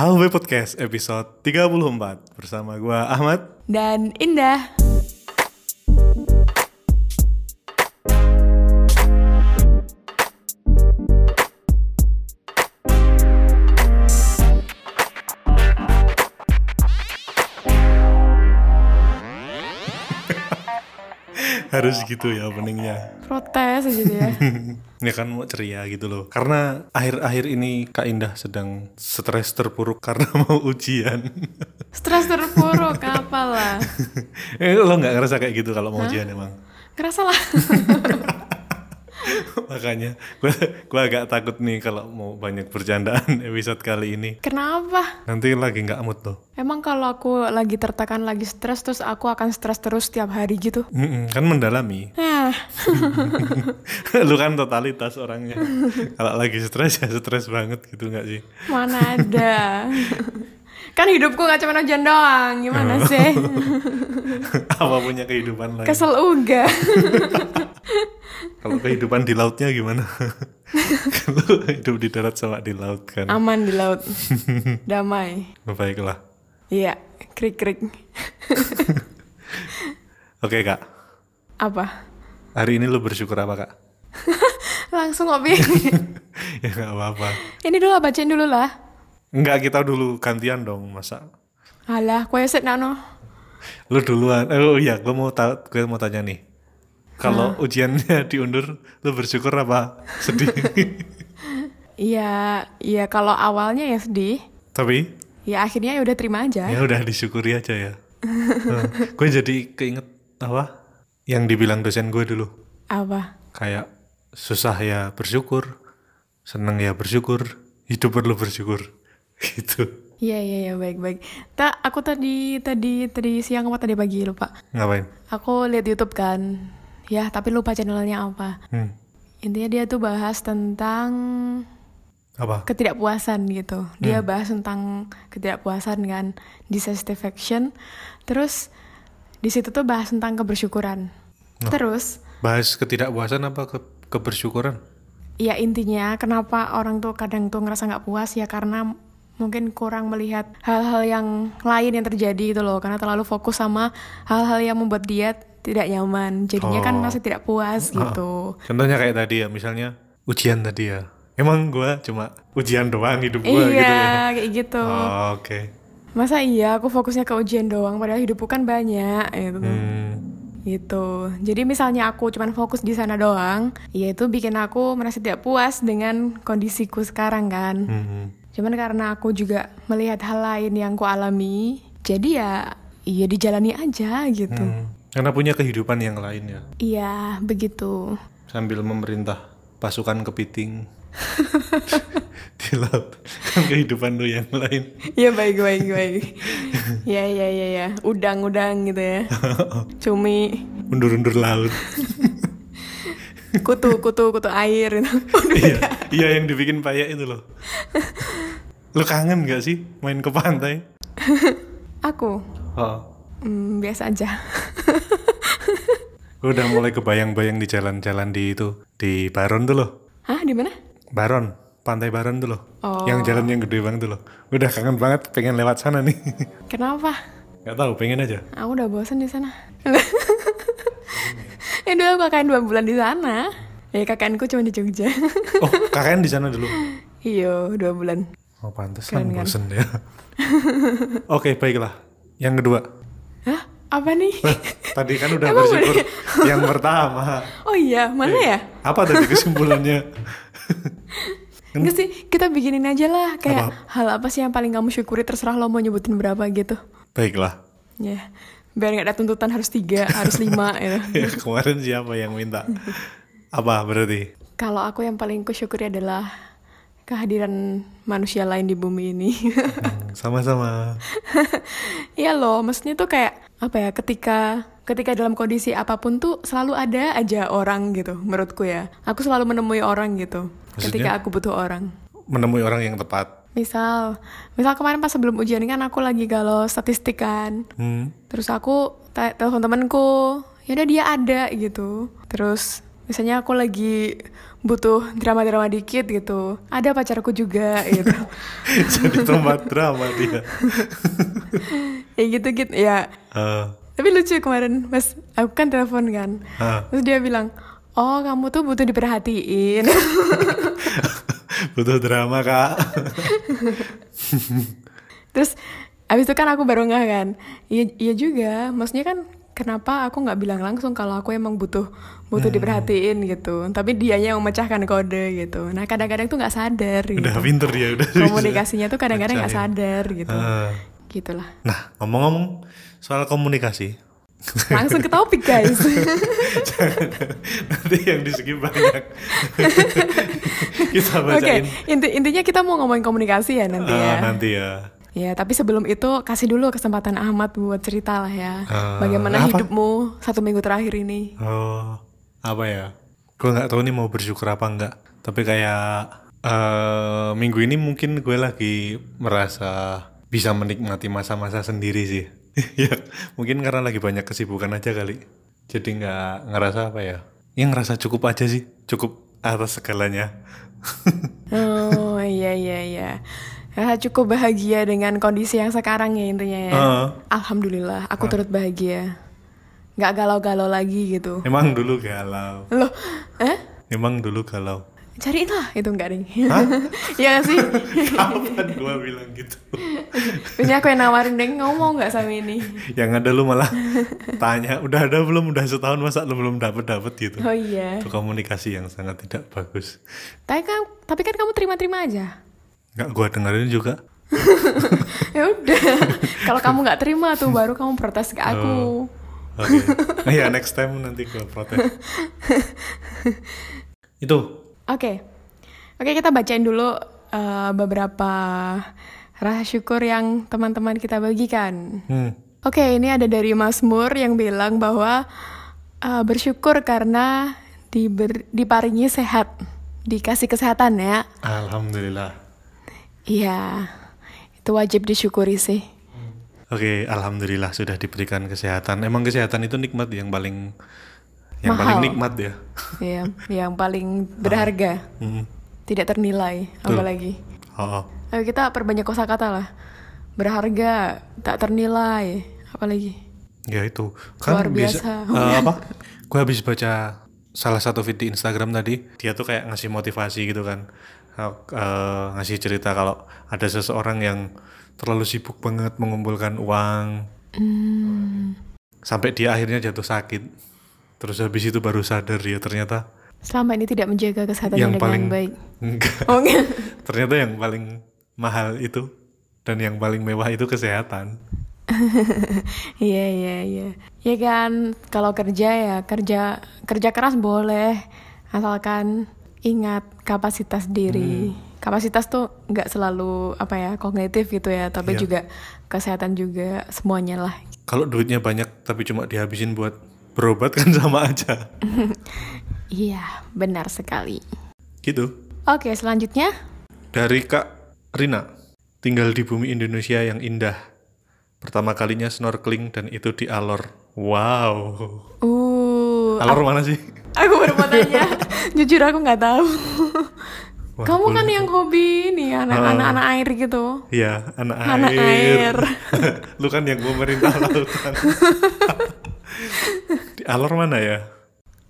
HW Podcast episode 34 bersama gua Ahmad. Dan Indah. Harus gitu ya openingnya. Protes aja dia. Ya kan mau ceria gitu loh. Karena akhir-akhir ini Kak Indah sedang stres terpuruk karena mau ujian. Stres terpuruk apalah. eh, lo nggak ngerasa kayak gitu kalau mau ujian emang? Kerasa lah. Makanya gue gua agak takut nih kalau mau banyak bercandaan episode kali ini. Kenapa? Nanti lagi nggak mood tuh. Emang kalau aku lagi tertekan, lagi stres, terus aku akan stres terus setiap hari gitu? Mm-mm, kan mendalami. Lu kan totalitas orangnya. kalau lagi stres ya stres banget gitu nggak sih? mana ada. kan hidupku gak cuma ujian doang, gimana sih? Apa punya kehidupan lain? Kesel uga. Kalau kehidupan di lautnya gimana? Kalau hidup di darat sama di laut kan. Aman di laut. Damai. Baiklah. Iya, krik-krik. Oke kak, Apa? hari ini lu bersyukur apa kak? Langsung ngopi. ya nggak apa-apa. Ini dulu lah, bacain dulu lah. Enggak kita dulu gantian dong masa. Alah, kue set nano. Lu duluan. Eh, oh iya, gue mau ta gue mau tanya nih. Kalau ujiannya diundur, lu bersyukur apa sedih? Iya, iya kalau awalnya ya sedih. Tapi Ya akhirnya ya udah terima aja. ya udah disyukuri aja ya. gue jadi keinget apa? Yang dibilang dosen gue dulu. Apa? kayak susah ya bersyukur seneng ya bersyukur hidup perlu bersyukur gitu Iya iya iya baik baik. Tak aku tadi tadi tadi siang apa tadi pagi lupa. ngapain Aku lihat YouTube kan. Ya tapi lupa channelnya apa. hmm. Intinya dia tuh bahas tentang apa ketidakpuasan gitu. Dia bahas tentang ketidakpuasan kan, dissatisfaction. Terus di situ tuh bahas tentang kebersyukuran. Terus bahas ketidakpuasan apa ke kebersyukuran ya intinya kenapa orang tuh kadang tuh ngerasa nggak puas ya karena mungkin kurang melihat hal-hal yang lain yang terjadi itu loh karena terlalu fokus sama hal-hal yang membuat dia tidak nyaman jadinya kan Oh. masih tidak puas gitu contohnya kayak tadi ya misalnya ujian tadi ya emang gue cuma ujian doang hidup gue iya gitu ya kayak gitu oh, oke masa iya aku fokusnya ke ujian doang padahal hidupku kan banyak gitu hmm. gitu jadi misalnya aku cuman fokus di sana doang ya itu bikin aku merasa tidak puas dengan kondisiku sekarang kan Hmm. Cuman karena aku juga melihat hal lain yang ku alami, jadi ya iya dijalani aja gitu. Hmm. Karena punya kehidupan yang lain ya Iya, begitu. sambil memerintah pasukan kepiting di laut kan kehidupan lu yang lain Iya baik baik baik. ya ya ya ya, udang-udang gitu ya. Cumi, undur-undur laut kutu kutu kutu air gitu. iya, iya yang dibikin payak itu loh. Lu kangen gak sih main ke pantai? aku Oh, hmm, biasa aja. Gue udah mulai kebayang-bayang di jalan-jalan di itu di Baron tuh loh. Hah, di mana? Baron, pantai Baron tuh loh. Oh. Yang jalan yang gede banget tuh loh. Udah kangen banget pengen lewat sana nih. Kenapa? Gak tahu, pengen aja. Aku udah bosan di sana. ya dulu aku KKN dua bulan di sana. Ya KKN ku cuma di Jogja. Oh, kakaknya di sana dulu. iya, dua bulan. Oh, pantas Keren kan kan? bosen ya. Oke, baiklah. Yang kedua. Hah? Apa nih? Tadi kan udah bersyukur yang pertama. Oh iya, mana ya? Apa tadi kesimpulannya? Enggak sih, kita bikinin aja lah kayak Apa? hal apa sih yang paling kamu syukuri terserah lo mau nyebutin berapa gitu. Baiklah. Ya, biar nggak ada tuntutan harus tiga, harus lima gitu. ya kemarin siapa yang minta apa berarti Kalau aku yang paling kusyukuri adalah kehadiran manusia lain di bumi ini. Hmm, sama-sama Iya loh, maksudnya tuh kayak apa ya? Ketika ketika dalam kondisi apa pun tuh selalu ada aja orang gitu, menurutku ya. Aku selalu menemui orang gitu. Ketika Maksudnya? aku butuh orang. menemui orang yang tepat Misal, misal kemarin pas sebelum ujian kan aku lagi galau statistik kan. hmm. Terus aku te- telepon temanku, ya udah dia ada gitu. Terus misalnya aku lagi butuh drama-drama dikit gitu ada pacarku juga gitu Jadi tempat drama dia. ya gitu gitu ya Eh, tapi lucu kemarin pas aku kan telepon kan ah, terus dia bilang oh kamu tuh butuh diperhatiin butuh drama kak. terus abis itu kan aku baru nggak kan iya iya juga maksudnya kan kenapa aku nggak bilang langsung kalau aku emang butuh butuh Hmm. diperhatiin gitu tapi dianya yang memecahkan kode gitu nah kadang-kadang tuh nggak sadar gitu Udah pinter dia udah. bisa. komunikasinya tuh kadang-kadang nggak sadar gitu Ah. Gitulah Nah, ngomong-ngomong soal komunikasi, langsung ke topik guys nanti yang di skip banyak. Kita oke bacain. inti intinya kita mau ngomongin komunikasi ya nanti ya Ah, nanti ya. Ya, tapi sebelum itu kasih dulu kesempatan Ahmad buat cerita lah ya. Ah, Bagaimana apa? hidupmu satu minggu terakhir ini? Oh, apa ya? Gue nggak tahu nih mau bersyukur apa enggak. Tapi kayak eh minggu ini mungkin gue lagi merasa bisa menikmati masa-masa sendiri sih. ya, mungkin karena lagi banyak kesibukan aja kali. Jadi nggak ngerasa apa ya? Ya ngerasa cukup aja sih, cukup atas segalanya. Oh iya iya iya. Ya, cukup bahagia dengan kondisi yang sekarang ya intinya ya. Ah. Alhamdulillah, aku turut bahagia. Nggak galau-galau lagi gitu. Emang dulu galau. Loh, eh? Emang dulu galau. Cariin lah, itu enggak ding. Iya nggak sih? Kapan gue bilang gitu? Ini aku yang nawarin deng ngomong nggak sama ini. Yang ada lu malah tanya, udah ada belum? Udah setahun masa lu belum dapet dapet gitu? Oh iya. Itu komunikasi yang sangat tidak bagus. Tapi kan, tapi kan kamu terima-terima aja. Nggak gua dengerin juga. ya udah. Kalau kamu nggak terima tuh baru kamu protes ke aku. Oke. Nah, ya next time nanti gua protes. Itu. Oke, oke kita bacain dulu eh, beberapa rasa syukur yang teman-teman kita bagikan. Hmm. Oke, ini ada dari Mas Mur yang bilang bahwa eh, bersyukur karena diber, diparingi sehat, dikasih kesehatan ya. Alhamdulillah. Iya, itu wajib disyukuri sih. Oke, alhamdulillah sudah diberikan kesehatan. Emang kesehatan itu nikmat yang paling yang Mahal. paling nikmat ya. Iya, yang paling berharga, Hmm. tidak ternilai, apalagi. Oh. Ayo kita perbanyak kosakata lah. Berharga, tak ternilai, apalagi. Ya itu Luar biasa. biasa. eh, apa? Gue habis baca salah satu feed di Instagram tadi. Dia tuh kayak ngasih motivasi gitu kan, eh, ngasih cerita kalau ada seseorang yang terlalu sibuk banget mengumpulkan uang, Hmm, sampai dia akhirnya jatuh sakit. Terus habis itu baru sadar dia ternyata selama ini tidak menjaga kesehatannya yang dengan paling baik. enggak. Oh, enggak. ternyata yang paling mahal itu dan yang paling mewah itu kesehatan. Iya iya iya. Ya kan kalau kerja ya kerja kerja keras boleh asalkan ingat kapasitas diri. Hmm. Kapasitas tuh nggak selalu apa ya kognitif gitu ya, tapi Iya. juga kesehatan juga semuanya lah. Kalau duitnya banyak tapi cuma dihabisin buat berobat kan sama aja. Iya benar sekali. Gitu. Oke selanjutnya Dari Kak Rina, tinggal di bumi Indonesia yang indah. Pertama kalinya snorkeling dan itu di Alor. Wow. uh Alor mana sih? aku baru mau tanya. Jujur aku nggak tahu. Wah, Kamu kan boleh yang hobi nih anak-anak anak air gitu. Iya, anak, Anak air. air. Lu kan yang pemerintah lautan. di Alor mana ya?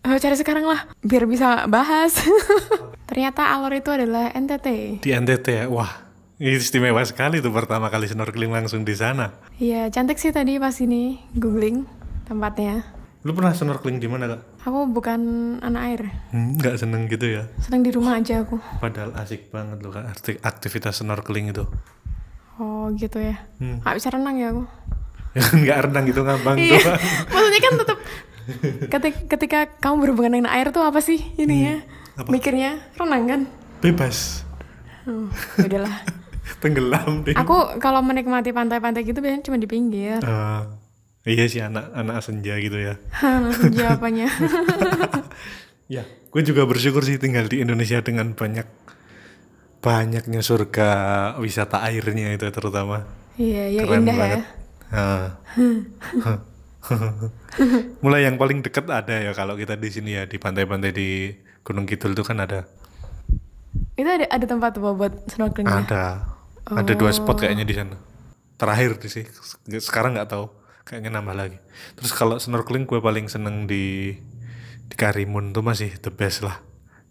Oh, cari sekarang lah, biar bisa bahas. Ternyata Alor itu adalah NTT. Di NTT ya. Wah, ini istimewa sekali tuh pertama kali snorkeling langsung di sana. Iya, cantik sih tadi pas ini googling tempatnya. Lu pernah snorkeling di mana, Kak? Aku bukan anak air, Hmm, nggak seneng gitu ya. senang di rumah aja aku. Padahal asik banget loh, Kak, aktivitas snorkeling itu. Oh gitu ya. Hmm. Nggak bisa renang ya aku. Ya nggak renang gitu ngambang Iya, doang. maksudnya kan tetap ketika, ketika kamu berhubungan dengan air tuh apa sih ini ya? apa? Mikirnya renang kan? Bebas. Oh, ya udahlah. Tenggelam deh. Aku kalau menikmati pantai-pantai gitu biasanya cuma di pinggir. Ah, iya sih anak anak senja gitu ya. Langsung jawabannya. Ya, gue juga bersyukur sih tinggal di Indonesia dengan banyak banyaknya surga wisata airnya itu terutama. Iya, yang Keren indah banget. ya. Ah. Mulai yang paling deket ada ya kalau kita di sini ya di pantai-pantai di Gunung Kidul itu kan ada. Itu ada ada tempat apa buat snorkeling? Ada. Ada dua spot kayaknya di sana. Terakhir di sih. Sekarang nggak tahu. Kayaknya nambah lagi. Terus kalau snorkeling gue paling seneng di di Karimun tuh masih the best lah.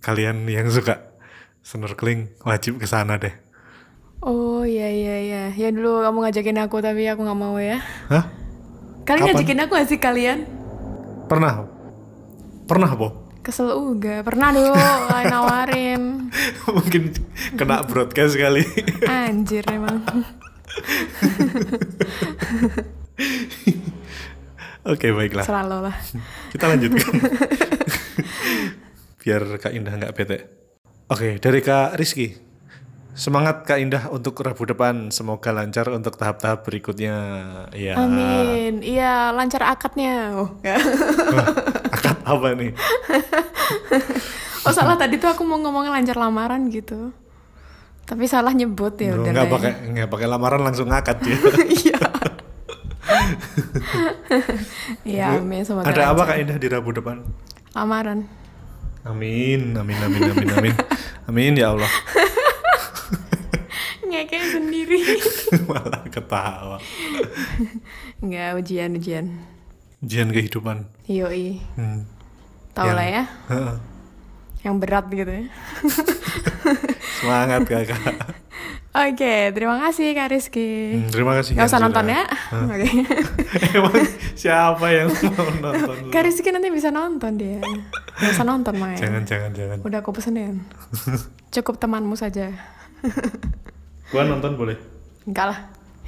Kalian yang suka snorkeling wajib ke sana deh. Oh iya iya iya. Ya dulu kamu ngajakin aku tapi aku nggak mau ya. Hah? Kalian Kapan? ngajakin aku gak sih kalian? Pernah? Pernah, Po? Kesel juga. Pernah dulu nawarin. Mungkin kena broadcast kali. Anjir emang. Oke, baiklah. Selalu lah. Kita lanjutkan. Biar Kak Indah nggak bete. Oke, dari Kak Rizky. Semangat Kak Indah untuk Rabu depan. Semoga lancar untuk tahap-tahap berikutnya. Ya. Amin. Iya, lancar akadnya. Oh. Akad apa nih? oh salah tadi tuh aku mau ngomongin lancar lamaran gitu. Tapi salah nyebut ya nggak ya. pakai nggak pakai lamaran langsung ngakad ya. Iya. Iya, amin semoga Ada apa lancar. Kak Indah di Rabu depan? Lamaran. Amin, amin, amin, amin, amin. Amin ya Allah. Sendiri. Malah ketawa. Enggak, ujian, ujian. Ujian kehidupan. Yoi. Hmm. Yang- lah ya, yang berat gitu ya. Semangat kakak. Oke, terima kasih Kak Rizky. Hmm, terima kasih. Gak usah nonton ya. Oke. Emang siapa yang mau nonton? Kak Rizky nanti bisa nonton dia. Gak usah nonton main. Jangan, jangan, jangan. Udah aku pesenin. Cukup temanmu saja. Gua nonton boleh. Enggak lah,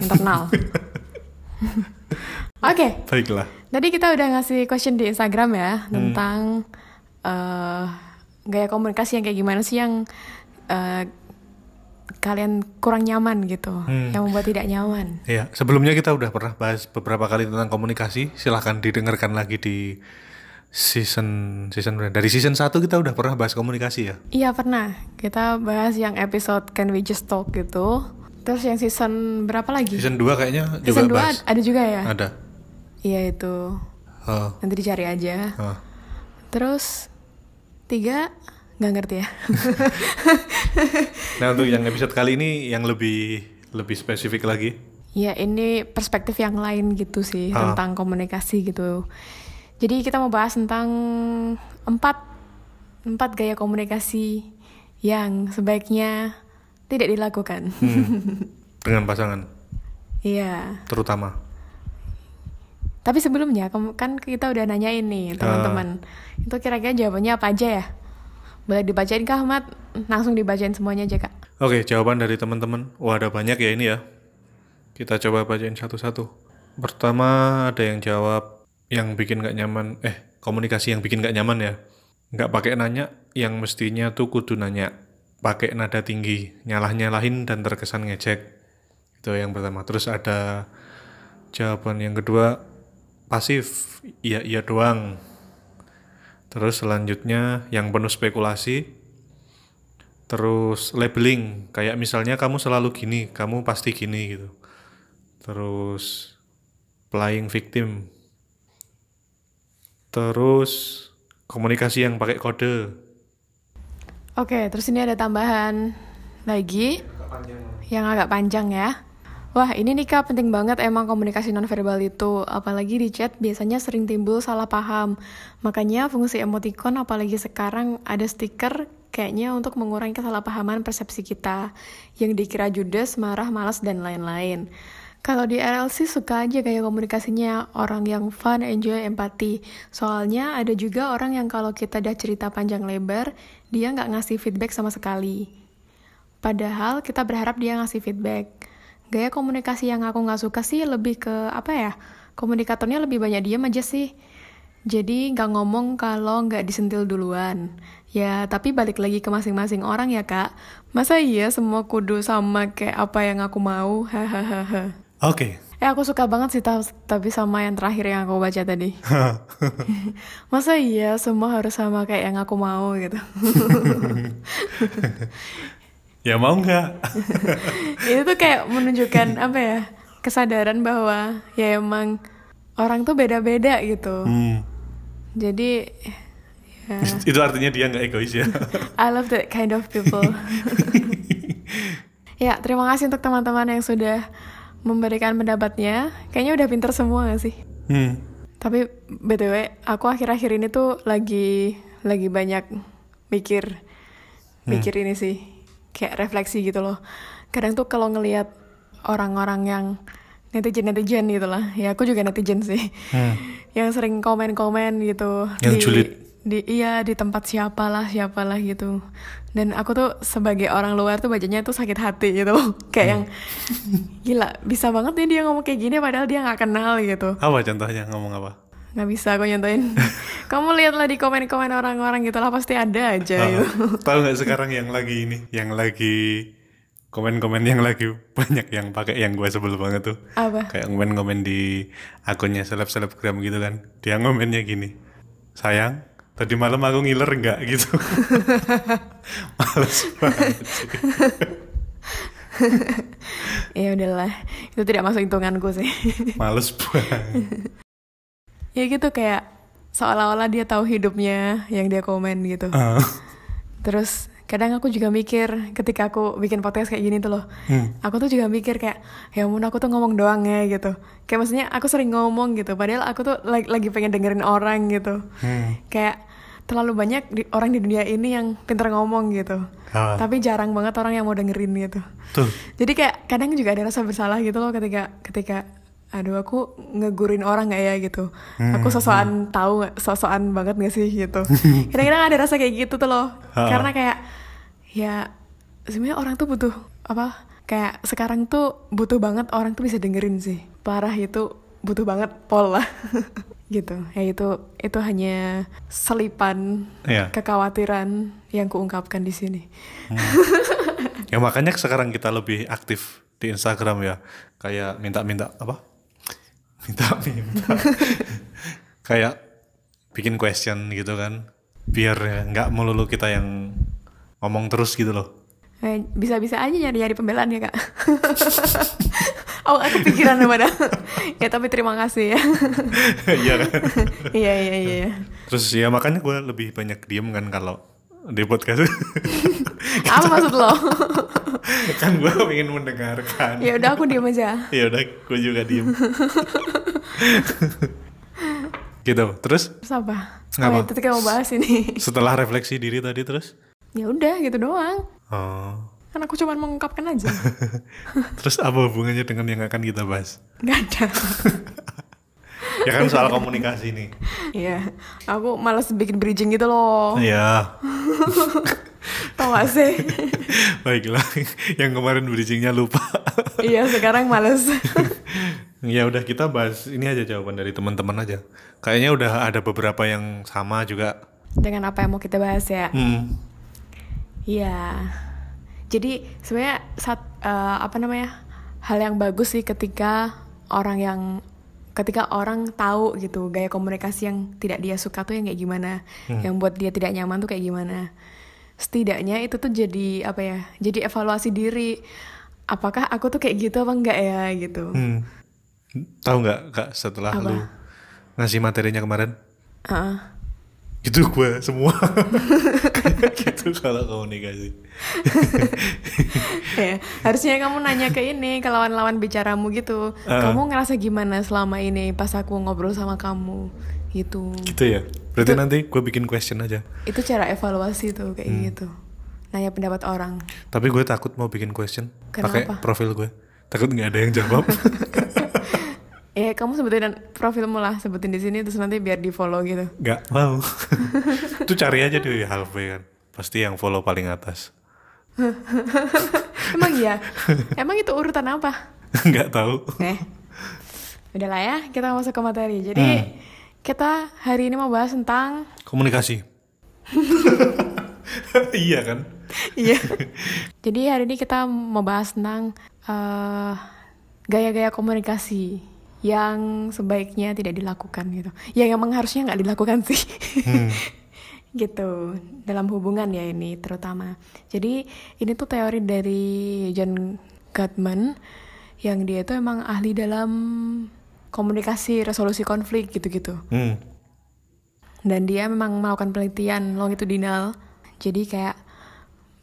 internal. Oke, Baiklah. tadi kita udah ngasih question di Instagram ya tentang eh, gaya komunikasi yang kayak gimana sih yang eh, kalian kurang nyaman gitu, yang membuat tidak nyaman. Ya, sebelumnya kita udah pernah bahas beberapa kali tentang komunikasi. Silahkan didengarkan lagi di season season dari season 1 kita udah pernah bahas komunikasi ya. Iya pernah, kita bahas yang episode Can We Just Talk gitu. Terus yang season berapa lagi? Season 2 kayaknya juga Season 2 bahas. ada juga ya? Ada. Iya itu. Oh, Nanti dicari aja. oh. Terus tiga nggak ngerti ya. Nah, untuk yang episode kali ini yang lebih lebih spesifik lagi. ya ini perspektif yang lain gitu sih Ah. tentang komunikasi gitu. Jadi kita mau bahas tentang empat empat gaya komunikasi yang sebaiknya tidak dilakukan. Hmm, dengan pasangan Iya. terutama. Tapi sebelumnya kan kita udah nanyain nih teman-teman. Itu kira-kira jawabannya apa aja ya? Boleh dibacain kah Ahmad? Langsung dibacain semuanya aja kak. Oke, jawaban dari teman-teman. Wah, ada banyak ya ini ya. Kita coba bacain satu-satu. Pertama ada yang jawab yang bikin nggak nyaman. Eh, komunikasi yang bikin nggak nyaman ya. Nggak pakai nanya, yang mestinya tuh kudu nanya. Pakai nada tinggi, nyalah-nyalahin dan terkesan ngejek. Itu yang pertama. Terus ada jawaban yang kedua, pasif, iya iya doang. Terus selanjutnya yang penuh spekulasi, terus labeling kayak misalnya kamu selalu gini kamu pasti gini gitu terus playing victim terus komunikasi yang pakai kode Oke, terus ini ada tambahan lagi yang agak panjang ya. Wah, ini nih Kak penting banget emang komunikasi nonverbal itu. Apalagi di chat biasanya sering timbul salah paham. Makanya fungsi emoticon apalagi sekarang ada stiker kayaknya untuk mengurangi kesalahpahaman persepsi kita yang dikira judes, marah, malas dan lain-lain. Kalau di RLC suka aja kayak komunikasinya orang yang fun, enjoy, empati. Soalnya ada juga orang yang kalau kita udah cerita panjang lebar, dia nggak ngasih feedback sama sekali. Padahal kita berharap dia ngasih feedback. Gaya komunikasi yang aku nggak suka sih lebih ke apa ya? Komunikatornya lebih banyak diam aja sih. Jadi nggak ngomong kalau nggak disentil duluan. Ya, tapi balik lagi ke masing-masing orang ya kak. Masa iya semua kudu sama kayak apa yang aku mau? Hahaha. Oke Eh aku suka banget sih ta- tapi sama yang terakhir yang aku baca tadi. Masa iya semua harus sama kayak yang aku mau gitu. ya mau nggak itu tuh kayak menunjukkan apa ya kesadaran bahwa ya emang orang tuh beda-beda gitu. Hmm. Jadi ya, Itu artinya dia nggak egois ya. I love that kind of people. ya, terima kasih untuk teman-teman yang sudah memberikan pendapatnya. Kayaknya udah pinter semua gak sih? hmm. Tapi btw, aku akhir-akhir ini tuh lagi lagi banyak mikir mikir ini sih, kayak refleksi gitu loh. Kadang tuh kalau ngelihat orang-orang yang netizen netizen gitu lah, ya aku juga netizen sih, Hmm. yang sering komen-komen gitu. Yang di, julid. Di iya di tempat siapalah siapalah gitu. Dan aku tuh sebagai orang luar tuh bacanya tuh sakit hati gitu loh, kayak yang gila bisa banget nih dia ngomong kayak gini padahal dia nggak kenal gitu Apa contohnya ngomong apa? nggak bisa aku nyontoin kamu lihatlah di komen-komen orang-orang gitu lah pasti ada aja Ah, gitu tahu nggak sekarang yang lagi ini, yang lagi komen-komen yang lagi banyak yang pakai yang gue sebel banget tuh. apa Kayak komen-komen di akunnya seleb-selebgram gitu kan. Dia ngomennya gini. Sayang, tadi malam aku ngiler nggak gitu. Males banget ya udahlah itu tidak masuk hitunganku sih Males banget. ya gitu kayak seolah-olah dia tahu hidupnya yang dia komen gitu Ah, terus kadang aku juga mikir ketika aku bikin podcast kayak gini tuh loh hmm. aku tuh juga mikir kayak ya ampun aku tuh ngomong doang ya gitu kayak maksudnya aku sering ngomong gitu padahal aku tuh lagi, lagi pengen dengerin orang gitu Hmm. kayak terlalu banyak di- orang di dunia ini yang pinter ngomong gitu Ah, tapi jarang banget orang yang mau dengerin gitu tuh. jadi kayak kadang juga ada rasa bersalah gitu loh ketika ketika aduh aku ngegurin orang nggak ya? gitu. Aku sosokan tahu nggak sosokan banget gak sih gitu. Kadang-kadang ada rasa kayak gitu tuh loh. Ha. karena kayak ya sebenarnya orang tuh butuh apa kayak sekarang tuh butuh banget orang tuh bisa dengerin sih. Parah itu butuh banget pol lah. Gitu. Ya itu itu hanya selipan Iya. kekhawatiran yang kuungkapkan di sini. Ya makanya sekarang kita lebih aktif di Instagram ya. Kayak minta-minta apa? Minta-minta. Kayak bikin question gitu kan. Biar nggak melulu kita yang ngomong terus gitu loh. Eh, bisa-bisa aja nyari-nyari pembelaan ya kak. oh aku pikiran pada. ya tapi terima kasih ya. Iya kan? iya iya iya. iya. Terus ya makanya gue lebih banyak diem kan kalau di podcast. Apa maksud lo? kan gue pengen mendengarkan. ya udah aku diam aja. Ya udah, gue juga diem. gitu. Terus Terus apa? Apa? Oh, ya, itu kita mau bahas ini. setelah refleksi diri tadi terus? ya udah gitu doang. Oh. Kan aku cuma mengungkapkan aja. Terus apa hubungannya dengan yang akan kita bahas? Gak ada. Ya kan soal komunikasi nih. Iya. Aku malas bikin bridging gitu loh. Iya. Tau gak sih? Baiklah, yang kemarin bridgingnya lupa. iya sekarang males. ya udah kita bahas ini aja jawaban dari teman-teman aja. Kayaknya udah ada beberapa yang sama juga. Dengan apa yang mau kita bahas ya? Hmm. Iya. Jadi sebenarnya saat eh, apa namanya hal yang bagus sih ketika orang yang ketika orang tahu gitu gaya komunikasi yang tidak dia suka tuh yang kayak gimana, yang buat dia tidak nyaman tuh kayak gimana. Setidaknya itu tuh jadi apa ya? Jadi evaluasi diri. Apakah aku tuh kayak gitu apa enggak ya gitu. Hmm. Tahu nggak kak setelah Apa? lu ngasih materinya kemarin? Heeh. Itu gue semua. Gitu kalau komunikasi. Ya, harusnya kamu nanya ke ini ke lawan-lawan bicaramu gitu. Ah. Kamu ngerasa gimana selama ini pas aku ngobrol sama kamu gitu. Gitu ya. Berarti nanti gue bikin question aja. Itu cara evaluasi tuh kayak Hmm. gitu. Nanya pendapat orang. Tapi gue takut mau bikin question pakai profil gue. Takut nggak ada yang jawab. Eh, kamu sebutin profilmu lah, sebutin di sini terus nanti biar di follow gitu. Nggak mau. Itu cari aja di halfway kan. Pasti yang follow paling atas. Emang iya? Emang itu urutan apa? Nggak tahu. Eh, udahlah ya, kita masuk ke materi. Jadi Hmm. kita hari ini mau bahas tentang Komunikasi. iya kan? Iya. Jadi hari ini kita mau bahas tentang eh, gaya-gaya komunikasi yang sebaiknya tidak dilakukan gitu. Yang emang harusnya nggak dilakukan sih. Gitu dalam hubungan ya ini terutama. Jadi ini tuh teori dari John Gottman yang dia itu emang ahli dalam komunikasi resolusi konflik gitu-gitu Hmm. dan dia memang melakukan penelitian longitudinal jadi kayak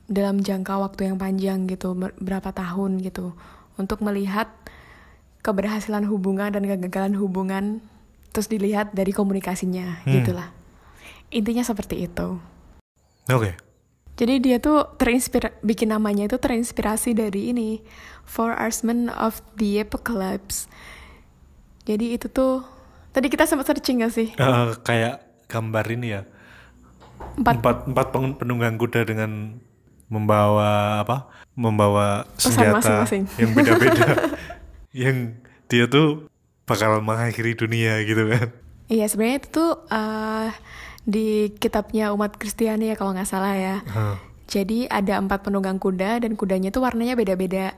dalam jangka waktu yang panjang gitu ber- berapa tahun gitu untuk melihat keberhasilan hubungan dan kegagalan hubungan terus dilihat dari komunikasinya Hmm. gitulah intinya seperti itu Oke. jadi dia tuh terinspirasi bikin namanya itu terinspirasi dari ini Four Horsemen of the Apocalypse jadi itu tuh tadi kita sempat searching gak sih Eh, kayak gambar ini ya. empat Empat empat penunggang kuda dengan membawa apa? Membawa senjata masing-masing. yang beda-beda. yang dia tuh bakal mengakhiri dunia gitu kan. Iya sebenarnya itu tuh eh, di kitabnya umat Kristiani ya kalau nggak salah ya. Jadi ada empat penunggang kuda dan kudanya tuh warnanya beda-beda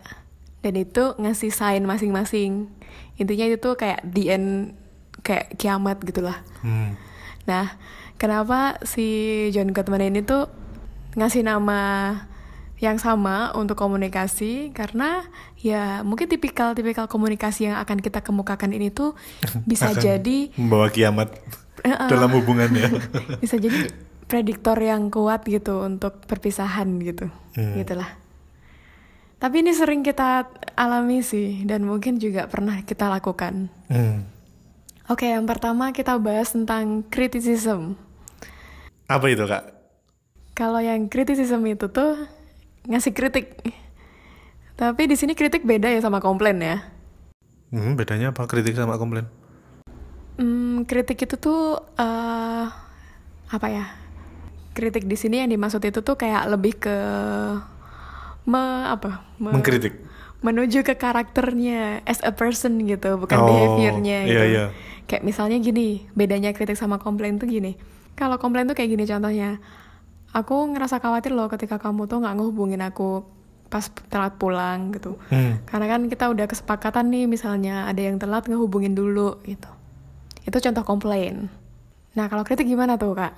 dan itu ngasih sign masing-masing. Intinya itu tuh kayak the end kayak kiamat gitulah. Hmm. Nah kenapa si John Gottman ini tuh ngasih nama yang sama untuk komunikasi karena ya mungkin tipikal-tipikal komunikasi yang akan kita kemukakan ini tuh bisa Akan jadi membawa kiamat dalam hubungannya. bisa jadi prediktor yang kuat gitu untuk perpisahan gitu Hmm. gitulah tapi ini sering kita alami sih dan mungkin juga pernah kita lakukan Hmm. oke yang pertama kita bahas tentang criticism Apa itu kak? kalau yang criticism itu tuh ngasih kritik tapi di sini kritik beda ya sama komplain ya Hmm, bedanya apa kritik sama komplain? Hmm, kritik itu tuh eh apa ya? Kritik di sini yang dimaksud itu tuh kayak lebih ke me apa? Me- Mengkritik. menuju ke karakternya as a person gitu, bukan Oh, behaviornya iya, gitu. iya. Kayak misalnya gini, bedanya kritik sama komplain tuh gini. Kalau komplain tuh kayak gini contohnya. Aku ngerasa khawatir loh ketika kamu tuh nggak ngehubungin aku pas telat pulang gitu. Hmm. Karena kan kita udah kesepakatan nih misalnya ada yang telat ngehubungin dulu gitu. Itu contoh komplain. Nah kalau kritik gimana tuh kak?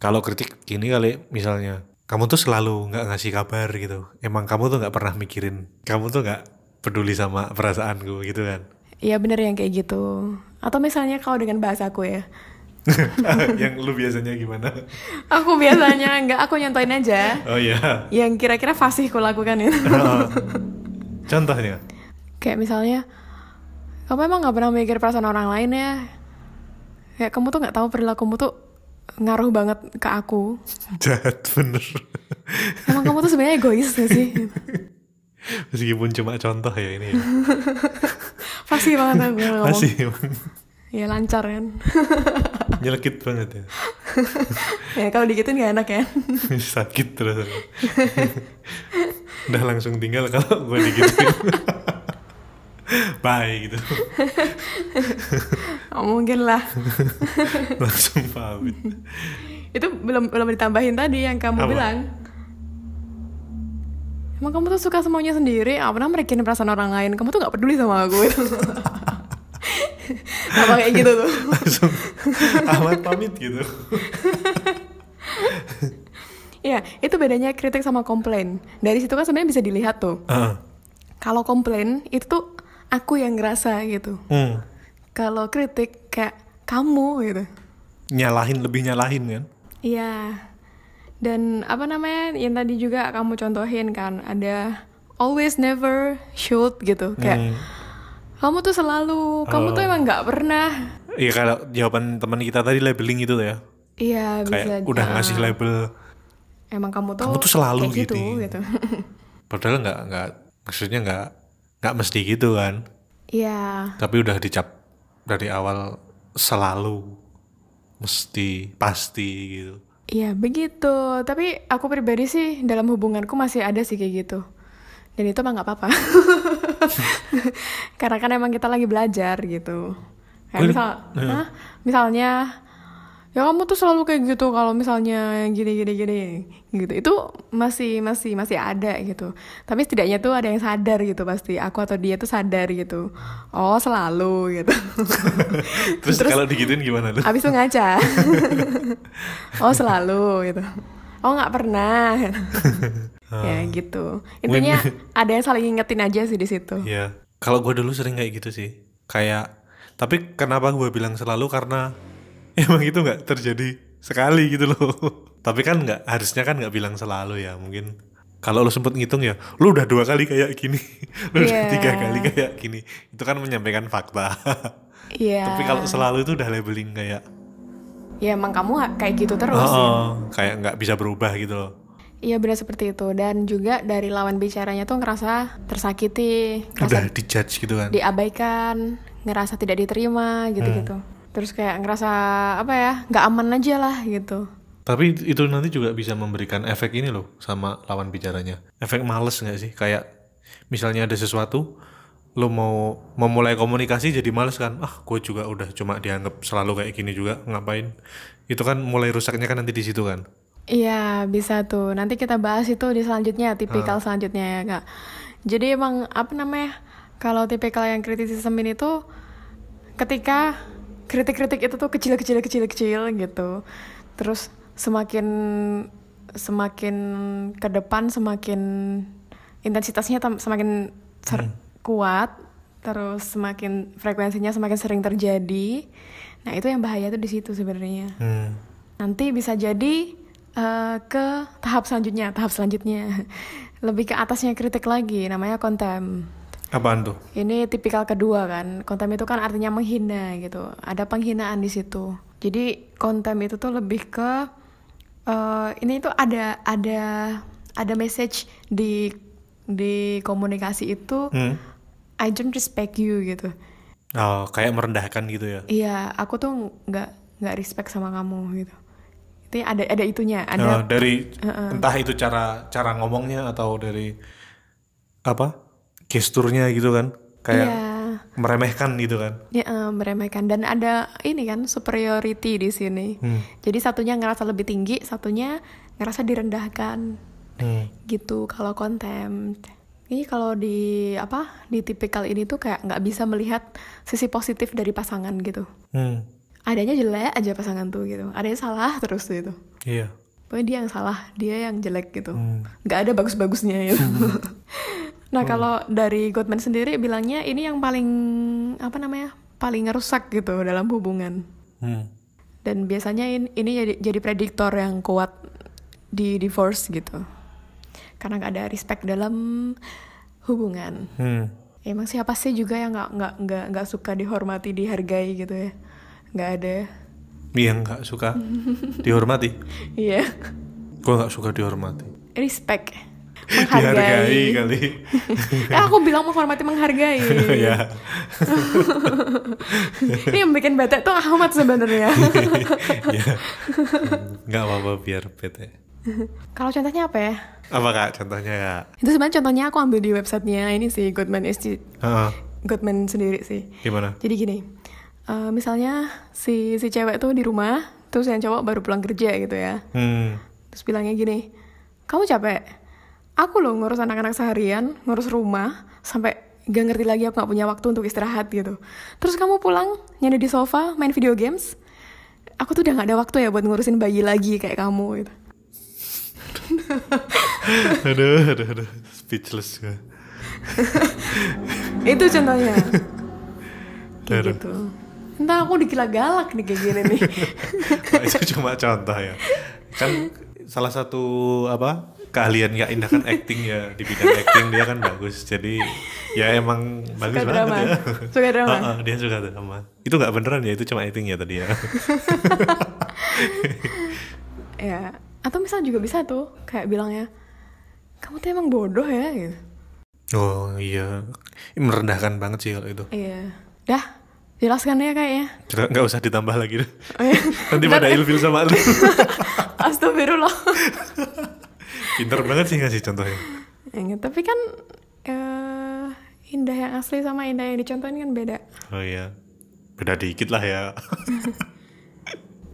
Kalau kritik gini kali misalnya, kamu tuh selalu nggak ngasih kabar gitu. Emang kamu tuh nggak pernah mikirin, kamu tuh nggak peduli sama perasaanku gitu kan? Iya bener yang kayak gitu. Atau misalnya kalau dengan bahasaku ya. yang lu biasanya gimana? Aku biasanya nggak aku nyontoin aja. Oh iya. Yang kira-kira fasih ku lakukan itu. Oh. Contohnya? kayak misalnya, kamu emang nggak pernah mikir perasaan orang lain ya? Kayak kamu tuh nggak tahu perilakumu tuh ngaruh banget ke aku. Jahat bener. Emang kamu tuh sebenarnya egois gak sih? Meskipun cuma contoh ya ini ya. Fasih banget aku ngomong. Masih Ya lancar kan. nyelekit banget ya. ya kalau digituin gak enak ya. Sakit terus. Udah langsung tinggal kalau gue digituin. Bye gitu. Oh, mungkin lah. langsung pamit. Itu belum belum ditambahin tadi yang kamu Apa? bilang. Emang kamu tuh suka semuanya sendiri, gak pernah merekin perasaan orang lain. Kamu tuh gak peduli sama aku. Apa kayak gitu tuh. langsung amat pamit gitu. Iya, itu bedanya kritik sama komplain. Dari situ kan sebenarnya bisa dilihat tuh. Ah. Kalau komplain itu tuh aku yang ngerasa gitu. Hmm. Kalau kritik kayak kamu gitu. Nyalahin lebih nyalahin kan? Iya. Dan apa namanya yang tadi juga kamu contohin kan ada always never should gitu kayak Hmm. kamu tuh selalu kamu tuh Oh. emang nggak pernah Iya kalau jawaban teman kita tadi labeling itu ya. iya bisa Kayak udah ah, ngasih label emang kamu tuh Kamu tuh selalu kayak gitu gini. gitu padahal nggak nggak maksudnya nggak nggak mesti gitu kan. iya Tapi udah dicap dari awal selalu mesti pasti gitu. iya begitu tapi aku pribadi sih dalam hubunganku masih ada sih kayak gitu dan itu mah nggak apa-apa karena kan emang kita lagi belajar gitu kayak misal Iya. Hah? misalnya ya kamu tuh selalu kayak gitu kalau misalnya gini gini gini gitu. Itu masih masih masih ada gitu. Tapi setidaknya tuh ada yang sadar gitu pasti. Aku atau dia tuh sadar gitu. Oh selalu gitu. Terus, kalau digituin gimana lu? abis itu ngaca. Oh selalu gitu. Oh nggak pernah. Ya gitu. Intinya ada yang saling ingetin aja sih di situ. Iya. Kalau gue dulu sering kayak gitu sih. Kayak Tapi kenapa gue bilang selalu? Karena emang itu nggak terjadi sekali gitu loh. Tapi kan nggak harusnya kan nggak bilang selalu ya mungkin. Kalau lo sempet ngitung ya, lo udah dua kali kayak gini, lo udah Iya. tiga kali kayak gini. Itu kan menyampaikan fakta. Iya. Tapi kalau selalu itu udah labeling kayak, ya emang kamu kayak gitu terus. oh, ya. oh, kayak nggak bisa berubah gitu loh. Iya benar seperti itu dan juga dari lawan bicaranya tuh ngerasa tersakiti, Udah ngerasa dijudge gitu kan. diabaikan, ngerasa tidak diterima gitu-gitu. Hmm. Terus kayak ngerasa apa ya, nggak aman aja lah gitu. Tapi itu nanti juga bisa memberikan efek ini loh sama lawan bicaranya. Efek males nggak sih? Kayak misalnya ada sesuatu, lo mau memulai komunikasi jadi males kan? Ah, gue juga udah cuma dianggap selalu kayak gini juga, ngapain? Itu kan mulai rusaknya kan nanti di situ kan? Iya bisa tuh. Nanti kita bahas itu di selanjutnya, tipikal selanjutnya ya kak. Jadi emang apa namanya? Kalau tipikal yang kritisisme ini tuh ketika kritik-kritik itu tuh kecil-kecil kecil-kecil gitu. Terus semakin semakin ke depan semakin intensitasnya semakin ser- kuat, terus semakin frekuensinya semakin sering terjadi. Nah itu yang bahaya tuh di situ sebenarnya Hmm. nanti bisa jadi eh, ke tahap selanjutnya, tahap selanjutnya lebih ke atasnya kritik lagi, namanya kontem. Apaan tuh? Ini tipikal kedua kan, kontem itu kan artinya menghina gitu, ada penghinaan di situ. Jadi kontem itu tuh lebih ke eh, ini tuh ada ada ada message di di komunikasi itu Hmm. I don't respect you gitu. Oh, kayak merendahkan gitu ya? Iya, aku tuh nggak nggak respect sama kamu gitu. Itu ada ada itunya, Oh, ada dari entah itu cara cara ngomongnya atau dari apa gesturnya gitu kan? Kayak Iya. meremehkan gitu kan? Ya, eh, meremehkan dan ada ini kan superiority di sini. Hmm. Jadi satunya ngerasa lebih tinggi, satunya ngerasa direndahkan. Hmm. Gitu kalau contempt. Ini kalau di apa di tipikal ini tuh kayak nggak bisa melihat sisi positif dari pasangan gitu. Hmm. Adanya jelek aja pasangan tuh gitu. Adanya salah terus gitu. Iya. Pokoknya dia yang salah, dia yang jelek gitu. Hmm. Nggak ada bagus-bagusnya gitu. nah kalau dari Gottman sendiri bilangnya ini yang paling apa namanya paling ngerusak gitu dalam hubungan. Hmm. Dan biasanya in- ini jadi, jadi prediktor yang kuat di divorce gitu. Karena nggak ada respect dalam hubungan. Hmm. Emang siapa sih juga yang nggak nggak nggak nggak suka dihormati, dihargai gitu ya? Nggak ada. Iya nggak suka dihormati. Iya. Gue nggak suka dihormati. Respect. Dihargai Menghargai. kali. Eh aku bilang menghormati menghargai. ya. Ini yang bikin bete tuh Ahmad sebenarnya. ya. Nggak apa-apa biar bete. Kalau contohnya apa ya? Apa kak contohnya kak? Itu sebenarnya contohnya aku ambil di websitenya ini sih Goodman Institute, Heeh. Goodman sendiri sih. Gimana? Jadi gini, eh, misalnya si si cewek tuh di rumah, terus yang cowok baru pulang kerja gitu ya. Hmm. Terus bilangnya gini, kamu capek? Aku loh ngurus anak-anak seharian, ngurus rumah, sampai gak ngerti lagi aku gak punya waktu untuk istirahat gitu. Terus kamu pulang, nyender di sofa, main video games. Aku tuh udah gak ada waktu ya buat ngurusin bayi lagi kayak kamu gitu. aduh, aduh, aduh. Speechless gue. Itu contohnya. kayak Aduh. gitu. Entah aku dikira galak nih kayak gini nih. Nah, itu cuma contoh ya. Kan salah satu apa keahlian Kak Indah kan acting ya di bidang acting dia kan bagus. Jadi ya emang bagus banget drama. ya. Suka drama. Heeh, dia suka drama. Itu nggak beneran ya itu cuma acting ya tadi ya. ya. Atau misal juga bisa tuh kayak bilangnya, kamu tuh emang bodoh ya gitu. oh iya, merendahkan banget sih kalau itu. Iya. Dah, jelaskan ya kayaknya. Nggak usah ditambah lagi deh. Oh, iya. Nanti pada ilfil sama lu. Astagfirullah. Pinter banget sih ngasih contohnya. Ya, tapi kan eh, indah yang asli sama indah yang dicontohin kan beda. Oh iya, beda dikit lah ya.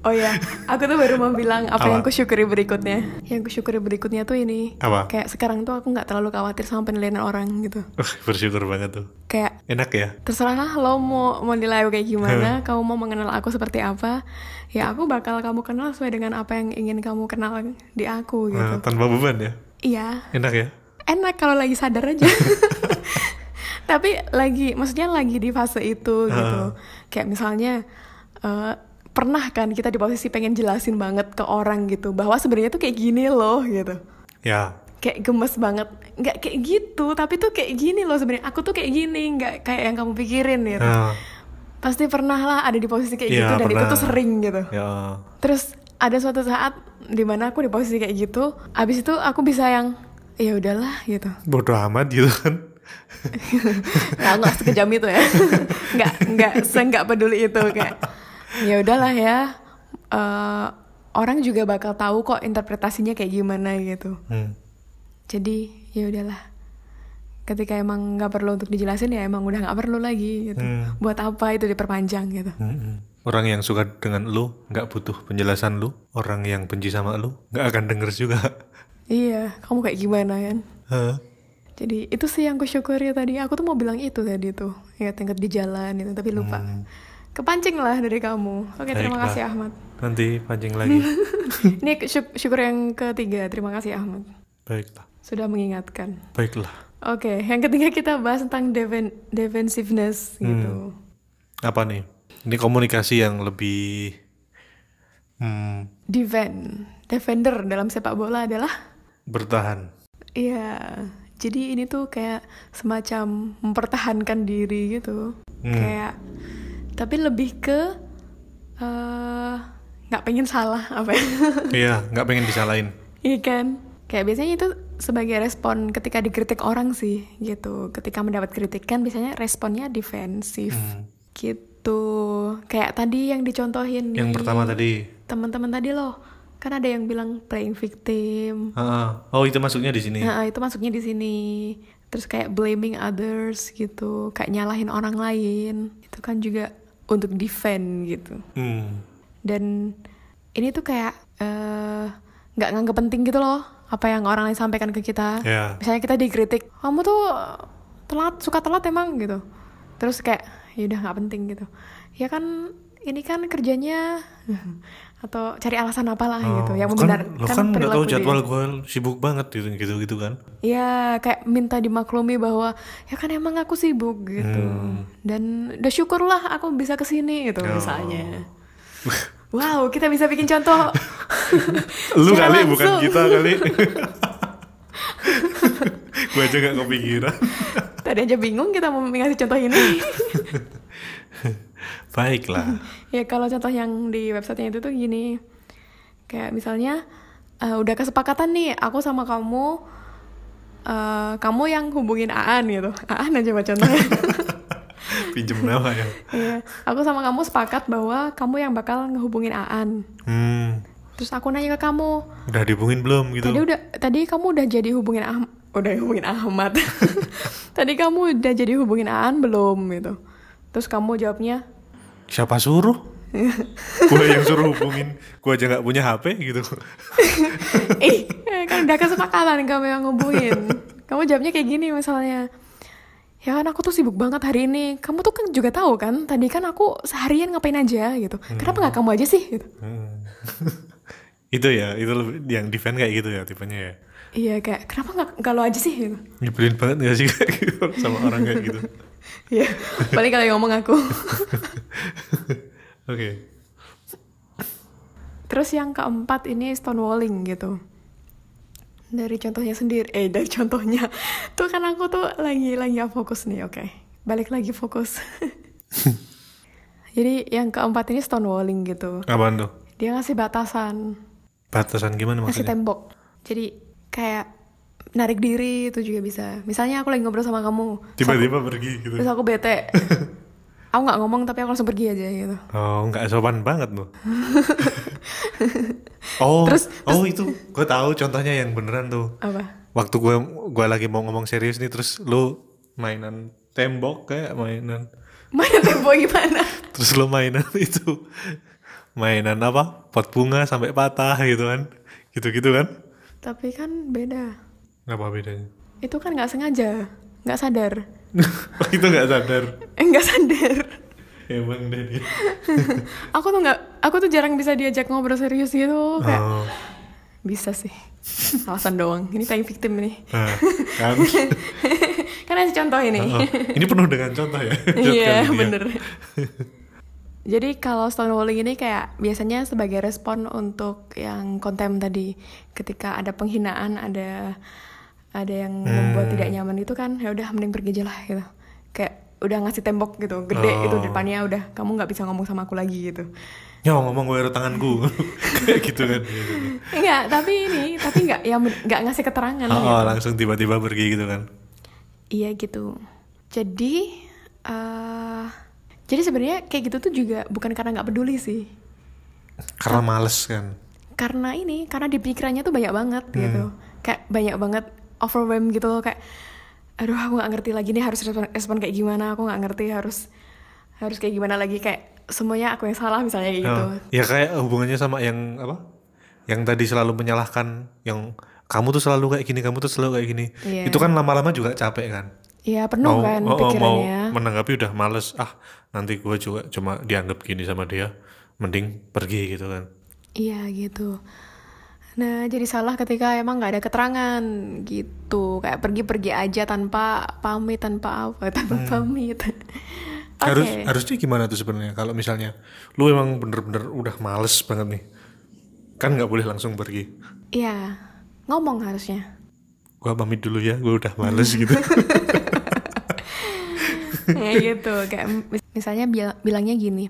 Oh ya, aku tuh baru mau bilang apa, Apa? yang kusyukuri berikutnya. Yang kusyukuri berikutnya tuh ini. Apa? Kayak sekarang tuh aku nggak terlalu khawatir sama penilaian orang gitu. Wah, Bersyukur banget tuh. Kayak Enak ya? terserah lo mau mau nilai aku kayak gimana, kamu mau mengenal aku seperti apa, ya aku bakal kamu kenal sesuai dengan apa yang ingin kamu kenal di aku gitu. Nah, tanpa beban ya? Iya, Enak ya? enak kalau lagi sadar aja. tapi lagi maksudnya lagi di fase itu gitu kayak misalnya eh, pernah kan kita di posisi pengen jelasin banget ke orang gitu bahwa sebenarnya tuh kayak gini loh gitu. Ya, kayak gemes banget. Nggak kayak gitu tapi tuh kayak gini loh sebenarnya. Aku tuh kayak gini nggak kayak yang kamu pikirin gitu. Ya, pasti pernah lah ada di posisi kayak Iya, gitu dan itu pernah. tuh sering gitu. Ya. terus ada suatu saat di mana aku di posisi kayak gitu abis itu aku bisa yang ya udahlah gitu. Bodoh amat gitu kan. nggak nggak sekejam itu ya. Nggak nggak nggak peduli itu kayak ya udahlah ya Eh, orang juga bakal tahu kok interpretasinya kayak gimana gitu Hmm. jadi ya udahlah ketika emang nggak perlu untuk dijelasin ya emang udah nggak perlu lagi gitu Hmm. buat apa itu diperpanjang gitu Mm-mm. Orang yang suka dengan lu nggak butuh penjelasan lu. Orang yang benci sama lu nggak akan denger juga. iya kamu kayak gimana kan Hah? jadi itu sih yang aku syukuri tadi aku tuh mau bilang itu tadi tuh ya tingkat di jalan itu tapi lupa kepancing lah dari kamu oke terima Baiklah. kasih Ahmad Nanti pancing lagi. ini syuk- syukur yang ketiga terima kasih Ahmad Baiklah. sudah mengingatkan Baiklah. oke yang ketiga kita bahas tentang defen defensiveness gitu Apa nih? Ini komunikasi yang lebih hmm, defend defender dalam sepak bola adalah bertahan. Iya, jadi ini tuh kayak semacam mempertahankan diri gitu, Hmm. kayak tapi lebih ke eh, nggak pengen salah apa ya? Iya, nggak pengen disalahin. Iya kan? Kayak biasanya itu sebagai respon ketika dikritik orang sih gitu. Ketika mendapat kritikan biasanya responnya defensif Hmm. gitu. Kayak tadi yang dicontohin Yang pertama tadi. teman-teman tadi loh. Kan ada yang bilang playing victim. Ah, oh itu masuknya di sini. Nah, itu masuknya di sini. Terus kayak blaming others gitu, kayak nyalahin orang lain. Itu kan juga untuk defend gitu. Hmm. Dan ini tuh kayak eh, nggak nganggep penting gitu loh apa yang orang lain sampaikan ke kita. Ya. Misalnya kita dikritik, kamu tuh telat, suka telat emang gitu. Terus kayak ya udah nggak penting gitu. Ya kan ini kan kerjanya atau cari alasan apalah gitu yang kan, membenarkan lo kan nggak tahu jadwal gue sibuk banget gitu gitu gitu kan. Ya kayak minta dimaklumi bahwa ya kan emang aku sibuk gitu dan udah syukurlah aku bisa ke sini gitu Hmm. Oh. misalnya. Wow kita bisa bikin contoh. Lu kali bukan langsung. kita kali. gue aja gak kepikiran. Tadi aja bingung kita mau ngasih contoh ini. Baiklah. ya kalau contoh yang di websitenya itu tuh gini, kayak misalnya eh, udah kesepakatan nih aku sama kamu, eh, kamu yang hubungin Aan gitu. Aan aja buat contohnya. Pinjem nama ya. Iya, aku sama kamu sepakat bahwa kamu yang bakal ngehubungin Aan. Hmm. Terus aku nanya ke kamu, Udah dihubungin belum gitu? tadi udah tadi kamu udah jadi hubungin Ah- udah hubungin Ahmad. tadi kamu udah jadi hubungin Aan belum gitu. Terus kamu jawabnya, Siapa suruh? gue yang suruh hubungin. Gue aja nggak punya HP gitu. "Ih, kan udah kesepakatan kamu yang ngehubungin." Kamu jawabnya kayak gini misalnya. Ya kan aku tuh sibuk banget hari ini. Kamu tuh kan juga tahu kan, tadi kan aku seharian ngapain aja gitu. Kenapa nggak kamu aja sih gitu. Hmm. itu ya, itu lebih- yang defend kayak gitu ya tipenya ya. Iya kayak kenapa nggak nggak lo aja sih gitu. Nyebelin banget gak sih kayak gitu sama orang kayak gitu. Iya, paling kalau yang ngomong aku. Oke. Terus yang keempat ini stonewalling gitu. Dari contohnya sendiri, eh dari contohnya. Tuh kan aku tuh lagi lagi fokus nih, oke. Balik lagi fokus. Jadi yang keempat ini stonewalling gitu. Apaan tuh? Dia ngasih batasan, Batasan gimana ngasih maksudnya? tembok. Jadi kayak narik diri itu juga bisa. Misalnya aku lagi ngobrol sama kamu, terus aku- Tiba-tiba pergi gitu. terus aku bete. aku nggak ngomong tapi aku langsung pergi aja gitu. Oh, nggak sopan banget loh. oh, Terus- oh itu gue tahu contohnya yang beneran tuh. Apa? Waktu gue gua lagi mau ngomong serius nih, terus lu mainan tembok kayak mainan. Mana tembok gimana? Terus lu mainan itu mainan apa? Pot bunga sampai patah gitu kan? Gitu-gitu kan? Tapi kan beda. Apa bedanya? Itu kan nggak sengaja, nggak sadar. Oh, itu nggak sadar. Nggak sadar. Emang deh dia. Aku tuh nggak, aku tuh jarang bisa diajak ngobrol serius gitu. Kayak Oh, bisa sih. Alasan doang. Ini playing victim nih. nah, kan? kan ada contoh ini Oh, ini penuh dengan contoh ya. iya ya. bener jadi kalau stonewalling ini kayak biasanya sebagai respon untuk yang konten tadi ketika ada penghinaan ada ada yang membuat tidak nyaman itu kan ya udah mending pergi aja lah gitu kayak udah ngasih tembok gitu gede Oh. itu depannya udah kamu nggak bisa ngomong sama aku lagi gitu Ya ngomong gue tanganku. Kayak gitu kan. enggak tapi ini tapi nggak ya nggak ngasih keterangan Oh, gitu. oh, langsung tiba-tiba pergi gitu kan. Iya gitu. Jadi, eh jadi sebenarnya kayak gitu tuh juga bukan karena nggak peduli sih. Karena males kan. Karena ini, karena di pikirannya tuh banyak banget gitu. Kayak banyak banget overwhelm gitu loh kayak, aduh aku nggak ngerti lagi nih harus respon, respon kayak gimana. Aku nggak ngerti harus harus kayak gimana lagi kayak semuanya aku yang salah misalnya kayak gitu. Oh, ya kayak hubungannya sama yang apa? Yang tadi selalu menyalahkan yang kamu tuh selalu kayak gini, kamu tuh selalu kayak gini. Iya. Itu kan lama-lama juga capek kan. Iya penuh kan oh, oh, mau pikirannya. menanggapi udah males. Ah, nanti gue juga cuma dianggap gini sama dia. Mending pergi gitu kan. Iya gitu. Nah jadi salah ketika emang nggak ada keterangan gitu, kayak pergi-pergi aja tanpa pamit, tanpa apa, tanpa pamit. Oke. Harus harusnya gimana tuh sebenarnya kalau misalnya lu emang bener-bener udah males banget nih. Kan nggak boleh langsung pergi. Iya, ngomong harusnya. Gua pamit dulu ya, gue udah males gitu. Kayak gitu, kayak mis- misalnya bil- bilangnya gini,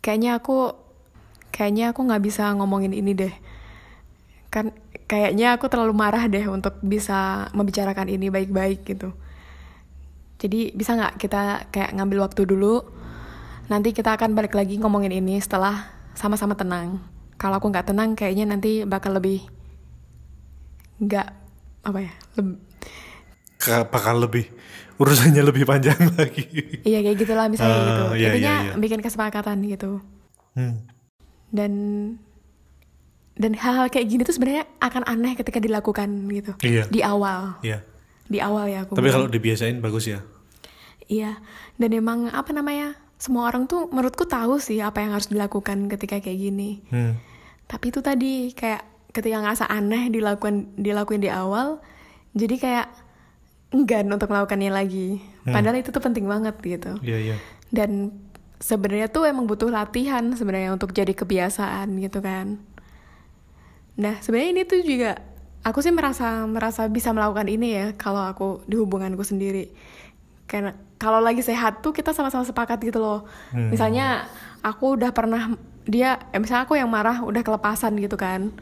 kayaknya aku, kayaknya aku nggak bisa ngomongin ini deh. Kan kayaknya aku terlalu marah deh untuk bisa membicarakan ini baik-baik gitu. Jadi bisa nggak kita kayak ngambil waktu dulu, nanti kita akan balik lagi ngomongin ini setelah sama-sama tenang. Kalau aku nggak tenang, kayaknya nanti bakal lebih nggak apa ya, leb- Ka- bakal lebih urusannya lebih panjang lagi. Iya kayak gitulah misalnya Ah, gitu. iya, Intinya iya, iya. bikin kesepakatan gitu. Hmm. Dan dan hal-hal kayak gini tuh sebenarnya akan aneh ketika dilakukan gitu. Iya. Di awal. Iya. Di awal ya aku. Tapi kalau dibiasain bagus ya. Iya. Dan emang apa namanya? Semua orang tuh menurutku tahu sih apa yang harus dilakukan ketika kayak gini. Hmm. Tapi itu tadi kayak ketika ngerasa aneh dilakukan dilakuin di awal, jadi kayak enggan untuk melakukannya lagi. Padahal itu tuh penting banget gitu. Iya iya. dan sebenarnya tuh emang butuh latihan sebenarnya untuk jadi kebiasaan gitu kan nah sebenarnya ini tuh juga aku sih merasa merasa bisa melakukan ini ya kalau aku di hubunganku sendiri karena kalau lagi sehat tuh kita sama-sama sepakat gitu loh misalnya aku udah pernah dia eh, misalnya aku yang marah udah kelepasan gitu kan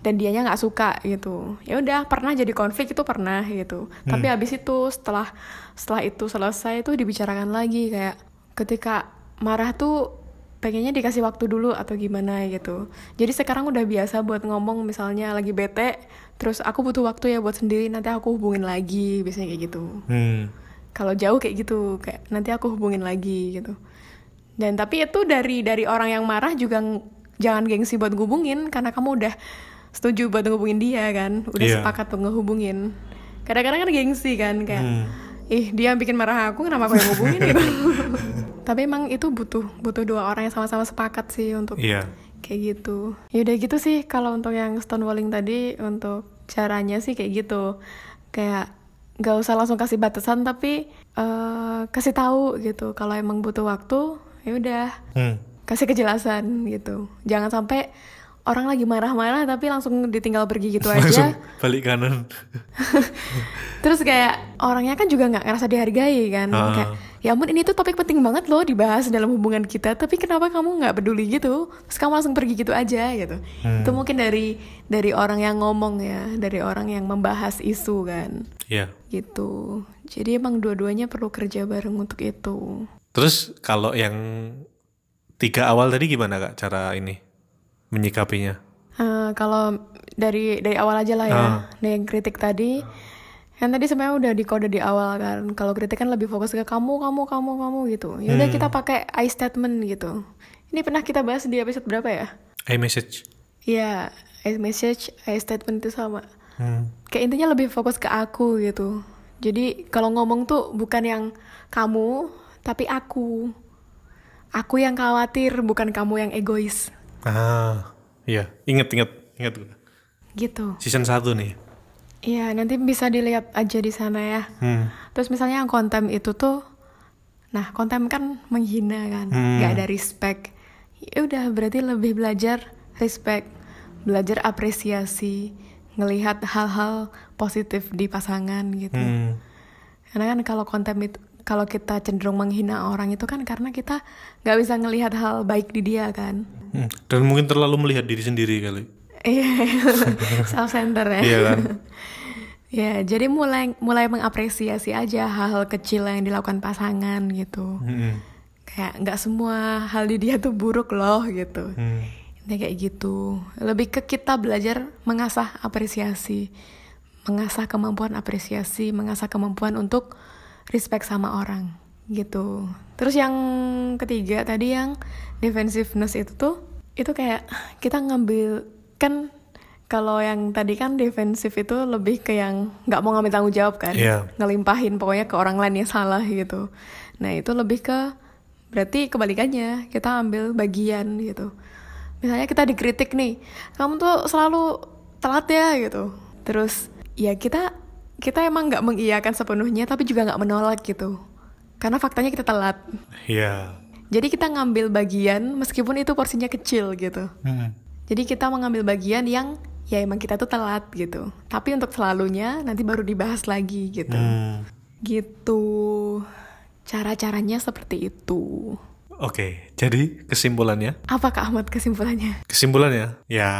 dan dianya nggak suka gitu. Ya udah pernah jadi konflik itu pernah gitu. Tapi habis itu setelah setelah itu selesai itu dibicarakan lagi kayak ketika marah tuh pengennya dikasih waktu dulu atau gimana gitu. Jadi sekarang udah biasa buat ngomong misalnya lagi bete terus aku butuh waktu ya buat sendiri nanti aku hubungin lagi biasanya kayak gitu. Hmm. kalau jauh kayak gitu kayak nanti aku hubungin lagi gitu. Dan tapi itu dari dari orang yang marah juga ng- jangan gengsi buat ngehubungin karena kamu udah setuju buat ngehubungin dia kan? Udah Iya. sepakat buat ngehubungin. Kadang-kadang kan gengsi kan? Kayak Hmm. ih dia yang bikin marah aku kenapa aku yang ngehubungin? Gitu. Tapi emang itu butuh butuh dua orang yang sama-sama sepakat sih untuk Iya. kayak gitu. Ya udah gitu sih kalau untuk yang stonewalling tadi untuk caranya sih kayak gitu. Kayak nggak usah langsung kasih batasan tapi eh, kasih tahu gitu. Kalau emang butuh waktu ya udah. Hmm. kasih kejelasan gitu. Jangan sampai orang lagi marah-marah tapi langsung ditinggal pergi gitu Langsung aja balik kanan. terus kayak orangnya kan juga nggak ngerasa dihargai kan Ah. kayak ya ampun ini tuh topik penting banget loh dibahas dalam hubungan kita tapi kenapa kamu nggak peduli gitu terus kamu langsung pergi gitu aja gitu Hmm. itu mungkin dari dari orang yang ngomong ya dari orang yang membahas isu kan Iya. gitu jadi emang dua-duanya perlu kerja bareng untuk itu Terus kalau yang tiga awal tadi gimana kak cara ini menyikapinya? Eh, kalau dari dari awal aja lah ya Ah. dari yang kritik tadi. Kan tadi sebenarnya udah dikode di awal kan kalau kritik kan lebih fokus ke kamu kamu kamu kamu gitu. Ya udah kita pakai I statement gitu. Ini pernah kita bahas di episode berapa ya? iMessage. Iya I message I statement itu sama. Hmm. kayak intinya lebih fokus ke aku gitu. Jadi kalau ngomong tuh bukan yang kamu tapi aku. Aku yang khawatir bukan kamu yang egois Ah, iya. Ingat ingat ingat. gitu Season 1 nih. Iya, nanti bisa dilihat aja di sana ya. Hmm. Terus misalnya yang konten itu tuh, nah konten kan menghina kan, Hmm. nggak ada respect. Ya udah berarti lebih belajar respect, belajar apresiasi, ngelihat hal-hal positif di pasangan gitu. Hmm. Karena kan kalau konten itu, kalau kita cenderung menghina orang itu kan karena kita nggak bisa ngelihat hal baik di dia kan. Hmm. Dan mungkin terlalu melihat diri sendiri kali. Iya, self center ya. Iya kan? Ya, jadi mulai mulai mengapresiasi aja hal-hal kecil yang dilakukan pasangan gitu. Hmm. Kayak nggak semua hal di dia tuh buruk loh gitu. Hmm. Ini kayak gitu. Lebih ke kita belajar mengasah apresiasi, mengasah kemampuan apresiasi, mengasah kemampuan untuk respect sama orang gitu. Terus yang ketiga tadi yang defensiveness itu tuh itu kayak kita ngambil kan kalau yang tadi kan defensif itu lebih ke yang nggak mau ngambil tanggung jawab kan, Iya. ngelimpahin pokoknya ke orang lain yang salah gitu. Nah itu lebih ke berarti kebalikannya kita ambil bagian gitu. Misalnya kita dikritik nih, kamu tuh selalu telat ya gitu. Terus ya kita kita emang nggak mengiyakan sepenuhnya tapi juga nggak menolak gitu. Karena faktanya kita telat. Iya. Jadi kita ngambil bagian meskipun itu porsinya kecil gitu. Hmm. Jadi kita mengambil bagian yang ya emang kita tuh telat gitu. Tapi untuk selalunya nanti baru dibahas lagi gitu. Hmm. Gitu. Cara-caranya seperti itu. Oke, jadi kesimpulannya? Apa Kak Ahmad kesimpulannya? Kesimpulannya, ya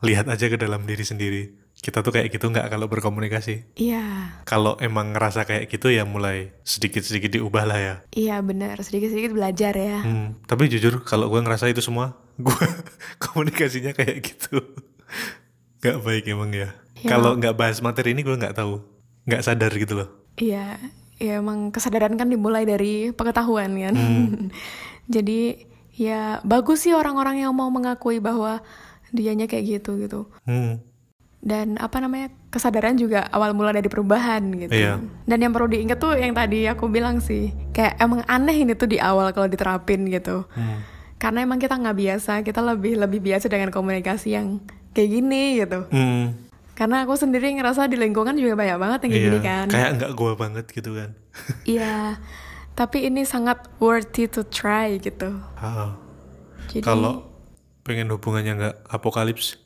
lihat aja ke dalam diri sendiri. Kita tuh kayak gitu nggak kalau berkomunikasi. Iya, Kalau emang ngerasa kayak gitu ya mulai sedikit-sedikit diubah lah ya. iya benar. Sedikit-sedikit belajar ya. Hmm, tapi jujur kalau gue ngerasa itu semua, gue komunikasinya kayak gitu. Nggak baik emang ya. Ya. Kalau nggak bahas materi ini gue nggak tahu. Nggak sadar gitu loh. Iya, ya emang kesadaran kan dimulai dari pengetahuan kan. Jadi ya bagus sih orang-orang yang mau mengakui bahwa dianya kayak gitu gitu. Hmm, Dan apa namanya kesadaran juga awal mula dari perubahan gitu. Iya. Dan yang perlu diingat tuh yang tadi aku bilang sih, kayak emang aneh ini tuh di awal kalau diterapin gitu. hmm, Karena emang kita nggak biasa, kita lebih lebih biasa dengan komunikasi yang kayak gini gitu. hmm, Karena aku sendiri ngerasa di lingkungan juga banyak banget yang kayak iya. gini kan. Kayak nggak gue banget gitu kan. Iya, tapi ini sangat worthy to try gitu. Ah, Jadi Kalau pengen hubungannya nggak apokalips,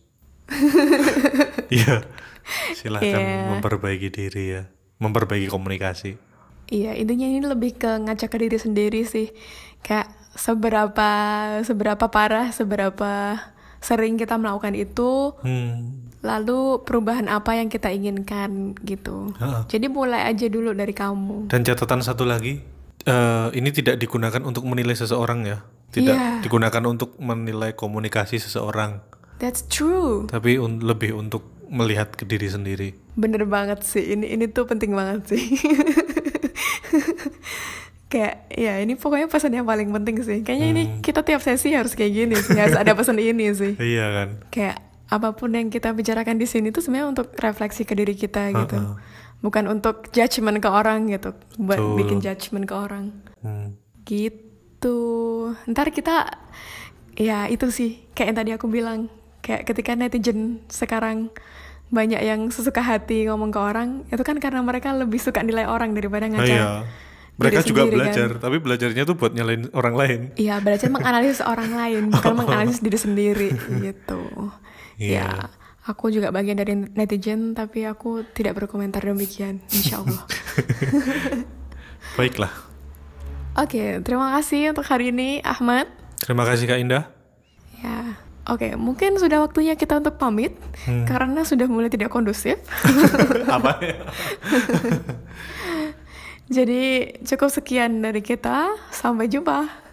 iya silahkan Iya. memperbaiki diri ya, memperbaiki komunikasi. iya intinya ini lebih ke ngacak ke diri sendiri sih. Kayak seberapa seberapa parah, seberapa sering kita melakukan itu, Hmm, lalu perubahan apa yang kita inginkan gitu. Ha-ha. Jadi mulai aja dulu dari kamu. Dan catatan satu lagi, eh, ini tidak digunakan untuk menilai seseorang ya, tidak Iya. digunakan untuk menilai komunikasi seseorang, That's true. tapi un- lebih untuk melihat ke diri sendiri. Bener banget sih, ini ini tuh penting banget sih. kayak ya ini pokoknya pesan yang paling penting sih. Kayaknya ini kita tiap sesi harus kayak gini sih, harus ada pesan ini sih. Iya kan? Kayak apa pun yang kita bicarakan di sini tuh sebenarnya untuk refleksi ke diri kita gitu. Ha-ha. Bukan untuk judgement ke orang gitu, buat Betul. bikin judgement ke orang. Hmm. Gitu. Ntar kita ya itu sih kayak yang tadi aku bilang kayak ketika netizen sekarang banyak yang sesuka hati ngomong ke orang itu kan karena mereka lebih suka nilai orang daripada ngaca. iya. Mereka diri juga sendiri, kan. belajar, tapi belajarnya tuh buat nyalain orang lain. Iya, belajar menganalisis orang lain, bukan menganalisis diri sendiri gitu. Iya. Ya, aku juga bagian dari netizen, tapi aku tidak berkomentar demikian, insya Allah. Baiklah. Oke, terima kasih untuk hari ini, Ahmad. Terima kasih Kak Indah. Ya, oke, mungkin sudah waktunya kita untuk pamit karena sudah mulai tidak kondusif. Apa? Jadi cukup sekian dari kita, sampai jumpa.